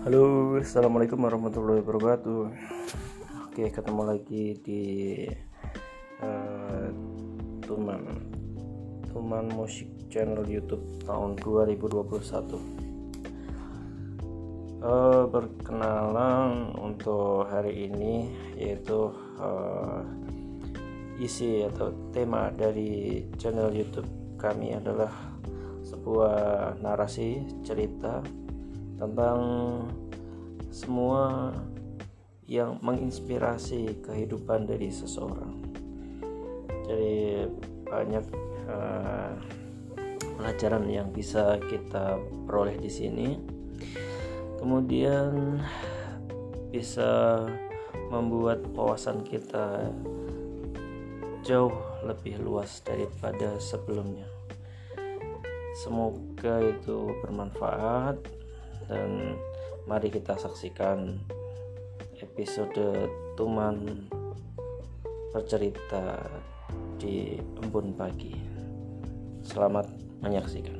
Assalamualaikum warahmatullahi wabarakatuh. Oke, ketemu lagi di uh, Tuman Tuman Musik Channel YouTube tahun 2021. Uh, berkenalan untuk hari ini yaitu uh, isi atau tema dari channel YouTube kami adalah sebuah narasi cerita tentang semua yang menginspirasi kehidupan dari seseorang. Jadi banyak uh, pelajaran yang bisa kita peroleh di sini. Kemudian bisa membuat wawasan kita jauh lebih luas daripada sebelumnya. Semoga itu bermanfaat dan mari kita saksikan episode Tuman bercerita di embun pagi. Selamat menyaksikan.